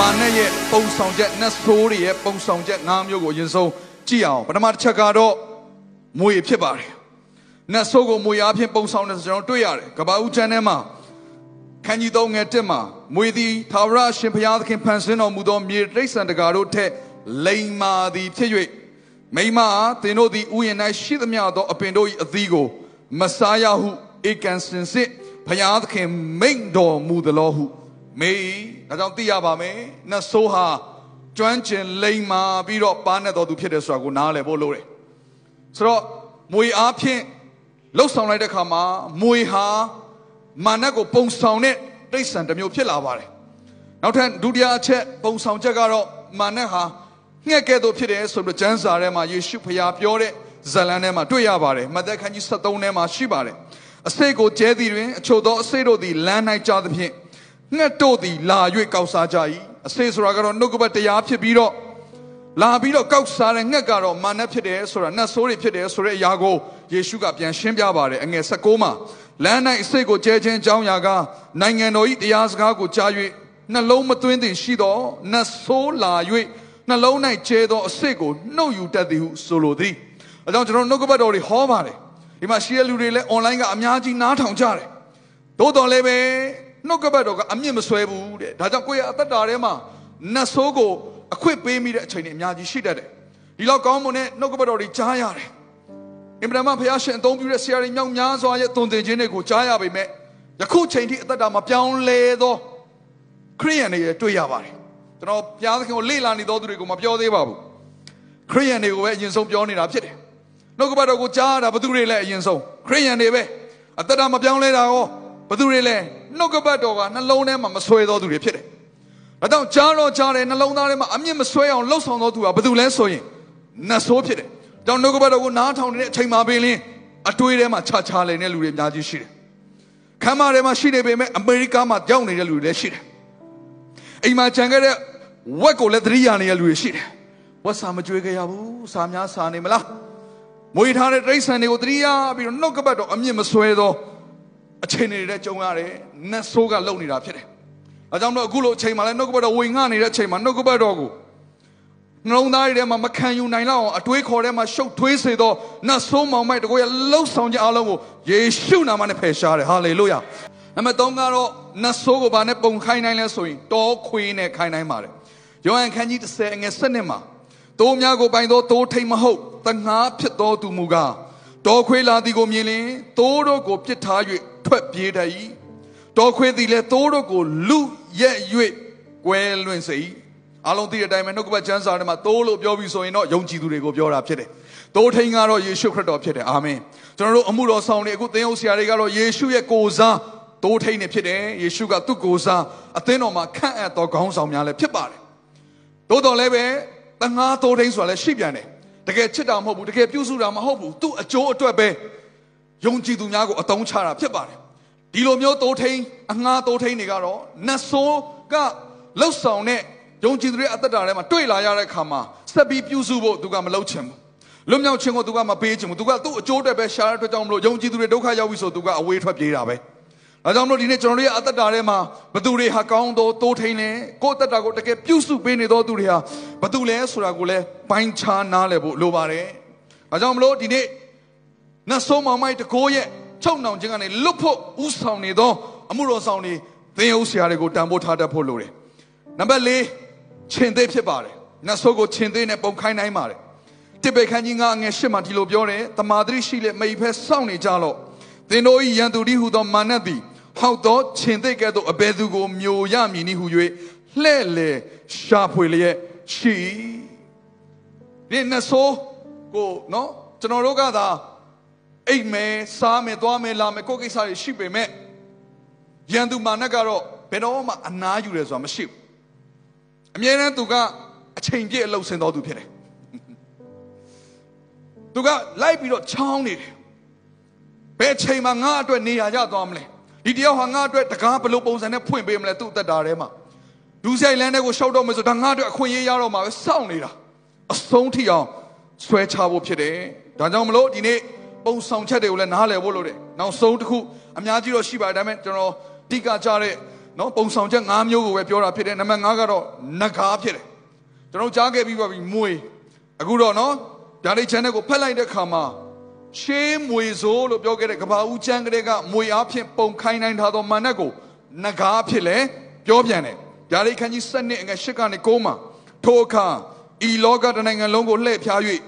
မာနရဲ့ပုံဆောင်ချက်နတ်ဆိုးတွေရဲ့ပုံဆောင်ချက်၅မျိုးကိုအရင်ဆုံးကြည့်အောင်ပထမတစ်ချက်ကတော့မွေဖြစ်ပါတယ်နတ်ဆိုးကိုမွေအားဖြင့်ပုံဆောင်တယ်ဆိုကျွန်တော်တွေ့ရတယ်ကဘာဦးချမ်းထဲမှာခန်းကြီးသုံးငယ်တက်မှာမွေသည်သာဝရရှင်ဘုရားသခင်ဖန်ဆင်းတော်မူသောမြေတိရစ္ဆာန်တကာတို့ထက်လိမ္မာသည်ဖြစ်၍မိမအားသင်တို့သည်ဥယျာဉ်၌ရှိသမျှသောအပင်တို့၏အသီးကိုမစားရဟုဧကန်စင်စစ်ဘုရားသခင်မိန့်တော်မူသလောဟု မေးဒါကြောင့်သိရပါမယ်နတ်ဆိုးဟာကျွမ်းကျင်လိမ္မာပြီးတော့ပါနဲ့တော်သူဖြစ်တယ်ဆိုတာကိုနားလည်ဖို့လိုတယ်ဆိုတော့မွေအားဖြင့်လှုပ်ဆောင်လိုက်တဲ့အခါမှာမွေဟာမာနကိုပုံဆောင်တဲ့တိရစ္ဆာန်တစ်မျိုးဖြစ်လာပါတယ်နောက်ထပ်ဒုတိယအချက်ပုံဆောင်ချက်ကတော့မာနဟာငှက်ကဲ့သို့ဖြစ်တယ်ဆိုပြီးကျမ်းစာထဲမှာယေရှုဖခင်ပြောတဲ့ဇလံထဲမှာတွေ့ရပါတယ်မသက်ခန်းကြီး73ထဲမှာရှိပါတယ်အစိတ်ကိုကျဲသည်တွင်အချို့သောအစိတ်တို့သည်လမ်း၌ကြားသဖြင့် ငှက်တို့သည်လာ၍ကောက်စားကြ၏အစိတ်ဆိုတာကတော့နှုတ်ကပတ်တရားဖြစ်ပြီးတော့လာပြီးတော့ကောက်စားတဲ့ငှက်ကတော့မာနဖြစ်တယ်ဆိုတာနတ်ဆိုးတွေဖြစ်တယ်ဆိုတဲ့အရာကိုယေရှုကပြန်ရှင်းပြပါတယ်အငယ်16မှာလမ်း၌အစိတ်ကိုကျဲခြင်းကြောင်းရာကနိုင်ငံတော်၏တရားစကားကိုကြား၍နှလုံးမသွင်းသည်ရှိသောနတ်ဆိုးလာ၍နှလုံး၌ကျဲသောအစိတ်ကိုနှုတ်ယူတတ်သည်ဟုဆိုလိုသည်အဲကြောင့်ကျွန်တော်နှုတ်ကပတ်တော်တွေဟောပါတယ်ဒီမှာရှိတဲ့လူတွေလည်း online ကအများကြီးနားထောင်ကြတယ်သို့တော်လည်းပဲ နှုတ်ကပတ်တော်ကအမြင့်မဆွဲဘူးတဲ့ဒါကြောင့်ကိုယ့်ရဲ့အသက်တာထဲမှာနတ်ဆိုးကိုအခွင့်ပေးမိတဲ့အချိန်တွေအများကြီးရှိတတ်တယ်ဒီလောက်ကောင်းမွန်တဲ့နှုတ်ကပတ်တော်တွေကြားရတယ်အင်ဗြဟ္မဘုရားရှင်အသုံးပြုတဲ့ဆရာတွေမြောက်များစွာရဲ့တုံသင်ခြင်းတွေကိုကြားရပေမဲ့ယခုချိန်ထိအသက်တာမှာပြောင်းလဲသောခရိယန်တွေတွေ့ရပါတယ်ကျွန်တော်ဘုရားသခင်ကိုလေ့လာနေသောသူတွေကိုမပြောသေးပါဘူးခရိယန်တွေကိုပဲအရင်ဆုံးပြောနေတာဖြစ်တယ်နှုတ်ကပတ်တော်ကိုကြားရတာဘသူတွေလဲအရင်ဆုံးခရိယန်တွေပဲအသက်တာမပြောင်းလဲတာရော ဘသူတွေလဲနှုတ်ကပတ်တော်ကနှလုံးထဲမှာမဆွဲသောသူတွေဖြစ်တယ်။ဒါကြောင့်ကြားတော့ကြားတယ်နှလုံးသားထဲမှာအမြင့်မဆွဲအောင်လှုပ်ဆောင်သောသူကဘသူလဲဆိုရင်နတ်ဆိုးဖြစ်တယ်။ကြောင့်နှုတ်ကပတ်တော်ကိုနားထောင်နေတဲ့အချိန်မှာပင်လင်းအတွေးထဲမှာခြားခြားလည်နေတဲ့လူတွေအများကြီးရှိတယ်။ခမ်းမထဲမှာရှိနေပေမဲ့အမေရိကမှာကြောက်နေတဲ့လူတွေလည်းရှိတယ်။အိမ်မှာခြံခဲ့တဲ့ဝက်ကိုလည်းသတိရနေတဲ့လူတွေရှိတယ်။ဝက်စာမကြွေးကြရဘူး။စာများစာနေမလား။မွေထားတဲ့တိရစ္ဆာန်တွေကိုသတိရပြီးတော့နှုတ်ကပတ်တော်အမြင့်မဆွဲသော အခြေအနေတွေကြုံရတယ်နတ်ဆိုးကလုံနေတာဖြစ်တယ်။အဲကြောင့်တော့အခုလိုအချိန်မှာလည်းနှုတ်ကပတ်တော်ဝင်ငှနေတဲ့အချိန်မှာနှုတ်ကပတ်တော်ကိုနှလုံးသားထဲမှာမခံယူနိုင်တော့အောင်အတွေးခေါ်ထဲမှာရှုပ်ထွေးစေသောနတ်ဆိုးမောင်မိုက်တကိုရလှုပ်ဆောင်ခြင်းအလုံးကိုယေရှုနာမနဲ့ဖယ်ရှားတယ်ဟာလေလုယာ။နံပါတ်3ကတော့နတ်ဆိုးကိုဘာနဲ့ပုံခိုင်းနိုင်လဲဆိုရင်တောခွေးနဲ့ခိုင်းနိုင်ပါတယ်။ယောဟန်ခန်းကြီး30အငယ်7နှစ်မှာတိုးများကိုပိုင်သောတိုးထိတ်မဟုတ်တငါးဖြစ်သောသူမူကားတောခွေးလာသည်ကိုမြင်လင်တိုးတို့ကိုပြစ်ထား၍ ထွက်ပြေးတတ်၏တော်ခွေးသည်လည်းသိုးတို့ကိုလူရက်၍ကွဲလွင့်စေ၏အားလုံးသိတဲ့အတိုင်းပဲနှုတ်ကပတ်ကျမ်းစာထဲမှာသိုးလို့ပြောပြီးဆိုရင်တော့ယုံကြည်သူတွေကိုပြောတာဖြစ်တယ်သိုးထိန်ကတော့ယေရှုခရစ်တော်ဖြစ်တယ်အာမင်ကျွန်တော်တို့အမှုတော်ဆောင်တွေအခုသင်ဟုတ်ဆရာတွေကတော့ယေရှုရဲ့ကိုယ်စားသိုးထိန်နေဖြစ်တယ်ယေရှုကသူ့ကိုယ်စားအသင်းတော်မှာခန့်အပ်တော်ခေါင်းဆောင်များလည်းဖြစ်ပါတယ်သို့တော်လည်းပဲတငါသိုးထိန်ဆိုတာလည်းရှိပြန်တယ်တကယ်ချစ်တာမဟုတ်ဘူးတကယ်ပြုစုတာမဟုတ်ဘူးသူ့အကျိုးအတွက်ပဲ ယုံကြည်သူများကိုအတုံးချတာဖြစ်ပါတယ်ဒီလိုမျိုးတိုးထိန်အငှားတိုးထိန်တွေကတော့နတ်ဆိုးကလှုပ်ဆောင်တဲ့ယုံကြည်သူတွေအသက်တာထဲမှာတွေ့လာရတဲ့ခါမှာဆက်ပြီးပြုစုဖို့သူကမလုပ်ချင်ဘူးလွတ်မြောက်ခြင်းကိုသူကမပေးချင်ဘူးသူကသူ့အကျိုးအတွက်ပဲရှားတဲ့အတွက်ကြောင့်မလို့ယုံကြည်သူတွေဒုက္ခရောက်ပြီဆိုသူကအဝေးထွက်ပြေးတာပဲဒါကြောင့်မလို့ဒီနေ့ကျွန်တော်တို့ရဲ့အသက်တာထဲမှာဘသူတွေဟာကောင်းသောတိုးထိန်လဲကိုယ့်အသက်တာကိုတကယ်ပြုစုပေးနေသောသူတွေဟာဘသူလဲဆိုတာကိုလည်းပိုင်းခြားနားလည်ဖို့လိုပါတယ်ဒါကြောင့်မလို့ဒီနေ့ နတ်ဆိုးမောင်မိုက်တကိုးရဲ့ချုပ်နှောင်ခြင်းကနေလွတ်ဖို့ဥဆောင်နေသောအမှုတော်ဆောင်တွေသင်ဟုတ်ဆရာတွေကိုတန်ဖိုးထားတတ်ဖို့လိုတယ်နံပါတ်၄ခြင်သေးဖြစ်ပါတယ်နတ်ဆိုးကိုခြင်သေးနဲ့ပုံခိုင်းနိုင်ပါတယ်တိဘေခန်းကြီးကအငယ်ရှစ်မှာဒီလိုပြောတယ်တမာတိရှိလေမိဖဲစောင့်နေကြလို့သင်တို့၏ရန်သူဒီဟုသောမာနသည်ဟောက်သောခြင်သေးကဲ့သို့အဘယ်သူကိုမျိုးရမည်နည်းဟု၍လှဲ့လေရှာဖွေလျက်ရှိဒီနတ်ဆိုးကိုနော်ကျွန်တော်တို့ကသာ အိတ်မယ်စားမယ်သွားမယ်လာမယ်ကိုယ်ကိစ္စတွေရှိပေမဲ့ရန်သူမာနကတော့ဘယ်တော့မှအနားယူတယ်ဆိုတာမရှိဘူးအမြဲတမ်းသူကအချိန်ပြည့်အလုပ်ဆင်တော်သူဖြစ်တယ်သူကလိုက်ပြီးတော့ချောင်းနေတယ်ဘယ်ချိန်မှာငါအတွက်နေရာရသွားမလဲဒီတယောက်ဟာငါအတွက်တကားဘလို့ပုံစံနဲ့ဖွင့်ပေးမလဲသူ့အသက်တာထဲမှာဒူးဆိုင်လန်းတဲ့ကိုရှောက်တော့မယ်ဆိုဒါငါအတွက်အခွင့်အရေးရတော့မှာပဲစောင့်နေတာအဆုံးထိအောင်ဆွဲချဖို့ဖြစ်တယ်ဒါကြောင့်မလို့ဒီနေ့ ပုံဆောင်ချက်တွေကိုလည်းနားလည်ဖို့လိုတယ်နောက်ဆုံးတစ်ခုအများကြီးတော့ရှိပါတယ်ဒါပေမဲ့ကျွန်တော်တိကကြတဲ့နော်ပုံဆောင်ချက်၅မျိုးကိုပဲပြောတာဖြစ်တယ်နံပါတ်5ကတော့နဂါဖြစ်တယ်ကျွန်တော်ကြားခဲ့ပြီးပါပြီမွေအခုတော့နော်ဒါလေး channel ကိုဖက်လိုက်တဲ့ခါမှာရှေးမွေစိုးလို့ပြောခဲ့တဲ့ကဘာဦးချမ်းကလေးကမွေအားဖြင့်ပုံခိုင်းနိုင်ထားသောမာနက်ကိုနဂါဖြစ်လဲပြောပြန်တယ်ဒါလေးခန်းကြီး7နှစ်အငယ်8ကနေ9မှာထိုအခါဤလောကတနိုင်ငံလုံးကိုလှည့်ဖြား၍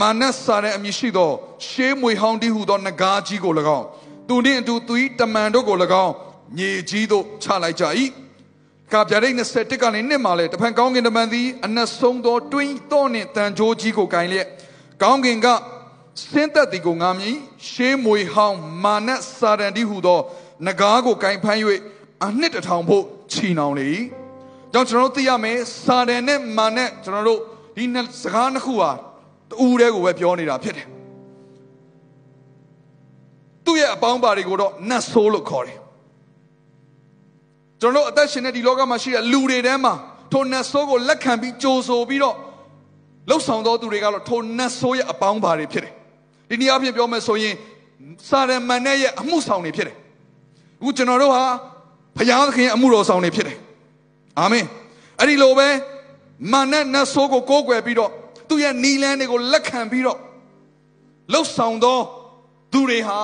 မာနက်စာတဲ့အမည်ရှိသောရှေးမွေဟောင်းတည်းဟူသောနဂါကြီးကို၎င်းသူနှင့်အတူသူ၏တမန်တို့ကို၎င်းမြေကြီးသို့ချလိုက်ကြ၏ကာပြရိတ်21ကနေနှစ်မှာလဲတဖန်ကောင်းကင်တမန်သည်အနက်ဆုံးသောတွင်းသောနှင့်တန်ကြိုးကြီးကိုကင်လျက်ကောင်းကင်ကစင်းသက်သည်ကိုငါမြည်ရှေးမွေဟောင်းမာနက်စာရန်ဒီဟုသောနဂါးကိုကင်ဖမ်း၍အနှစ်တထောင်ဖို့ချီနှောင်လေ၏ကြောင့်ကျွန်တော်တို့သိရမယ်စာရန်နဲ့မာနက်ကျွန်တော်တို့ဒီစကားနှစ်ခုဟာ တူးတဲ့ကိုပဲပြောနေတာဖြစ်တယ်သူ့ရဲ့အပေါင်းပါတွေကိုတော့နတ်ဆိုးလို့ခေါ်တယ်ကျွန်တော်တို့အသက်ရှင်တဲ့ဒီလောကမှာရှိတဲ့လူတွေထဲမှာထိုနတ်ဆိုးကိုလက်ခံပြီးကြိုဆိုပြီးတော့လှုပ်ဆောင်သောသူတွေကတော့ထိုနတ်ဆိုးရဲ့အပေါင်းပါတွေဖြစ်တယ်ဒီနေ့အပြင်ပြောမယ်ဆိုရင်စာရမန်နဲ့ရဲ့အမှုဆောင်တွေဖြစ်တယ်အခုကျွန်တော်တို့ဟာဘုရားသခင်အမှုတော်ဆောင်တွေဖြစ်တယ်အာမင်အဲ့ဒီလိုပဲမာနနဲ့နတ်ဆိုးကိုကိုးကွယ်ပြီးတော့ သူ့ရဲ့နီလန်းတွေကိုလက်ခံပြီးတော့လှုပ်ဆောင်သောသူတွေဟာ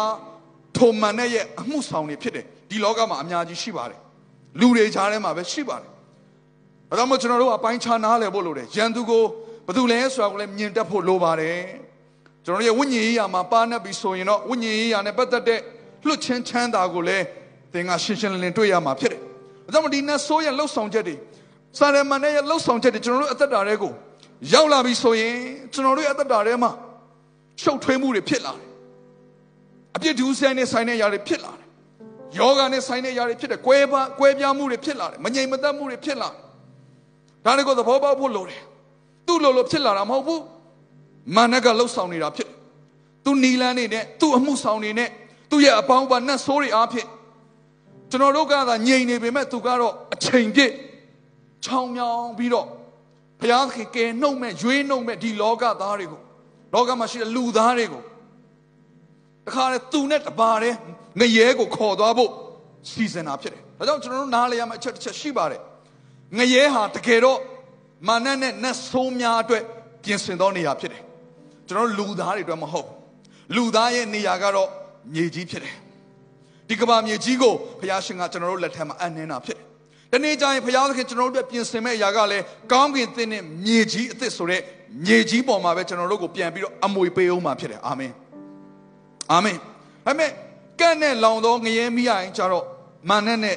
ထိုမာနရဲ့အမှုဆောင်တွေဖြစ်တယ်ဒီလောကမှာအများကြီးရှိပါတယ်လူတွေကြားထဲမှာပဲရှိပါတယ်ဒါကြောင့်မို့ကျွန်တော်တို့အပိုင်းခြားနားလည်ဖို့လိုတယ်ရန်သူကိုဘယ်သူလဲဆိုတာကိုလည်းမြင်တတ်ဖို့လိုပါတယ်ကျွန်တော်ရဲ့ဝိညာဉ်ရေးရာမှာပါနေပြီဆိုရင်တော့ဝိညာဉ်ရေးရာနဲ့ပတ်သက်တဲ့လွတ်ချင်းချမ်းသာကိုလည်းသင်ကရှင်းရှင်းလင်းလင်းတွေ့ရမှာဖြစ်တယ်ဒါကြောင့်မို့ဒီနတ်ဆိုးရဲ့လှုပ်ဆောင်ချက်တွေစာရမန်ရဲ့လှုပ်ဆောင်ချက်တွေကျွန်တော်တို့အသက်တာတွေကို ရောက်လာပြီဆိုရင်ကျွန်တော်တို့ရဲ့အသက်တာထဲမှာရှုပ်ထွေးမှုတွေဖြစ်လာတယ်အပြစ်ဒုစရိုက်နဲ့ဆိုင်တဲ့ຢာတွေဖြစ်လာတယ်ယောဂနဲ့ဆိုင်တဲ့ຢာတွေဖြစ်တယ်ကွဲပါကွဲပြားမှုတွေဖြစ်လာတယ်မငြိမ်မသက်မှုတွေဖြစ်လာတယ်ဒါတွေကိုသဘောပေါက်ဖို့လိုတယ်သူ့လိုလိုဖြစ်လာတာမဟုတ်ဘူးမာနကလှုပ်ဆောင်နေတာဖြစ်တယ်သူနီလန်းနေနဲ့သူ့အမှုဆောင်နေနဲ့သူ့ရဲ့အပေါင်းပါနတ်ဆိုးတွေအားဖြင့်ကျွန်တော်တို့ကသာငြိမ်နေပေမဲ့သူကတော့အချိန်ပြည့်ချောင်းမြောင်းပြီးတော့ ဘုရားသခင်ကယ်နှုတ်မဲ့ရွေးနှုတ်မဲ့ဒီလောကသားတွေကိုလောကမှာရှိတဲ့လူသားတွေကိုတခါလေသူနဲ့တပါတဲ့ငရဲကိုခေါ်သွားဖို့စီစဉ်တာဖြစ်တယ်။ဒါကြောင့်ကျွန်တော်တို့နားလည်ရမယ့်အချက်တစ်ချက်ရှိပါတယ်။ငရဲဟာတကယ်တော့မာနနဲ့နတ်ဆိုးများအတွက်ပြင်ဆင်သောနေရာဖြစ်တယ်။ကျွန်တော်တို့လူသားတွေအတွက်မဟုတ်။လူသားရဲ့နေရာကတော့မြေကြီးဖြစ်တယ်။ဒီကဘာမြေကြီးကိုဘုရားရှင်ကကျွန်တော်တို့လက်ထက်မှာအနှင်းတာဖြစ်တယ်။ တနေ့ကျရင်ဘုရားသခင်ကျွန်တော်တို့အတွက်ပြင်ဆင်မဲ့အရာကလည်းကောင်းကင်သင်းနဲ့မြေကြီးအသစ်ဆိုတဲ့မြေကြီးပေါ်မှာပဲကျွန်တော်တို့ကိုပြန်ပြီးတော့အမွေပေးအောင်မှာဖြစ်တယ်။အာမင်။အာမင်။ဒါပေမဲ့ကန့်နဲ့လောင်သောငရဲမိရရင်ကြတော့မာနနဲ့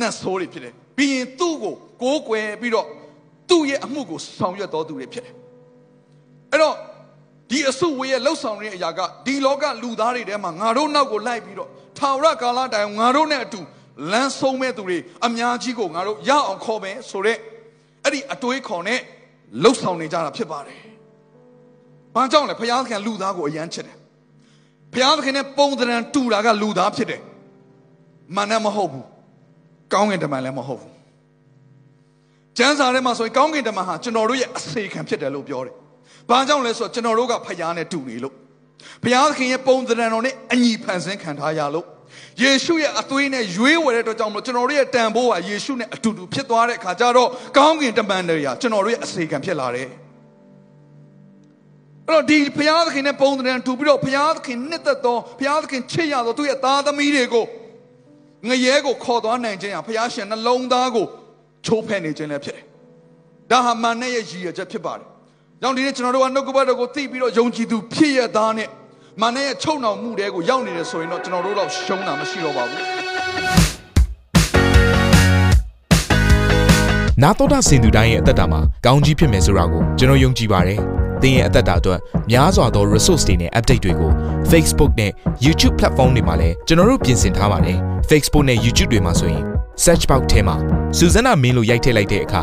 နတ်ဆိုးတွေဖြစ်တယ်။ပြီးရင်သူ့ကိုကိုးကွယ်ပြီးတော့သူ့ရဲ့အမှုကိုဆောင်ရွက်တော်သူတွေဖြစ်တယ်။အဲ့တော့ဒီအစုဝေးရဲ့လှုပ်ဆောင်တဲ့အရာကဒီလောကလူသားတွေထဲမှာငါတို့နောက်ကိုလိုက်ပြီးတော့ထာဝရကာလတိုင်ငါတို့နဲ့အတူ လမ်းဆုံးမဲ့သူတွေအများကြီးကိုငါတို့ရအောင်ခေါ်မယ်ဆိုတော့အဲ့ဒီအတွေးခေါ်နဲ့လှုပ်ဆောင်နေကြတာဖြစ်ပါတယ်။ဘာကြောင့်လဲဘုရားခင်လူသားကိုအယမ်းချစ်တယ်။ဘုရားခင်နဲ့ပုံသဏ္ဍာန်တူတာကလူသားဖြစ်တယ်။မာနမဟုတ်ဘူး။ကောင်းကင်တမန်လည်းမဟုတ်ဘူး။ကျမ်းစာထဲမှာဆိုရင်ကောင်းကင်တမန်ဟာကျွန်တော်တို့ရဲ့အစေခံဖြစ်တယ်လို့ပြောတယ်။ဘာကြောင့်လဲဆိုတော့ကျွန်တော်တို့ကဖခင်နဲ့တူနေလို့ဘုရားသခင်ရဲ့ပုံသဏ္ဍာန်တော်နဲ့အညီဖန်ဆင်းခံထားရလို့ ယေရှုရဲ့အသွေးနဲ့ရွေးဝယ်တဲ့အတွက်ကြောင့်မလို့ကျွန်တော်တို့ရဲ့တန်ဖိုးဟာယေရှုနဲ့အတူတူဖြစ်သွားတဲ့အခါကျတော့ကောင်းကင်တမန်တွေဟာကျွန်တော်တို့ရဲ့အစေခံဖြစ်လာတယ်။အဲ့တော့ဒီဘုရားသခင်နဲ့ပုံသဏ္ဍာန်တူပြီးတော့ဘုရားသခင်နှစ်သက်သောဘုရားသခင်ချစ်ရသောသူ့ရဲ့သားသမီးတွေကိုငရဲကိုခေါ်သွားနိုင်ခြင်းဟာဘုရားရှင်နှလုံးသားကိုချိုးဖဲ့နေခြင်းလည်းဖြစ်တယ်။ဒါဟာမာနရဲ့ရည်ရွယ်ချက်ဖြစ်ပါတယ်။ကြောင့်ဒီနေ့ကျွန်တော်တို့ကနှုတ်ကပတ်တော်ကိုသိပြီးတော့ယုံကြည်သူဖြစ်ရသားနဲ့ မာနရဲ့ချုပ်နှောင်မှုတွေကိုရောက်နေတယ်ဆိုရင်တော့ကျွန်တော်တို့တော့ရှုံးတာမရှိတော့ပါဘူးနာတော်တာစင်သူတိုင်းရဲ့အသက်တာမှာကောင်းကြီးဖြစ်မယ်ဆိုတာကိုကျွန်တော်ယုံကြည်ပါတယ်။သင်ရဲ့အသက်တာအတွက်များစွာသော resource တွေနဲ့ update တွေကို Facebook နဲ့ YouTube platform တွေမှာလည်းကျွန်တော်တို့ပြင်ဆင်ထားပါတယ်။ Facebook နဲ့ YouTube တွေမှာဆိုရင် search box ထဲမှာစုစွမ်းနာမင်းလို့ရိုက်ထည့်လိုက်တဲ့အခါ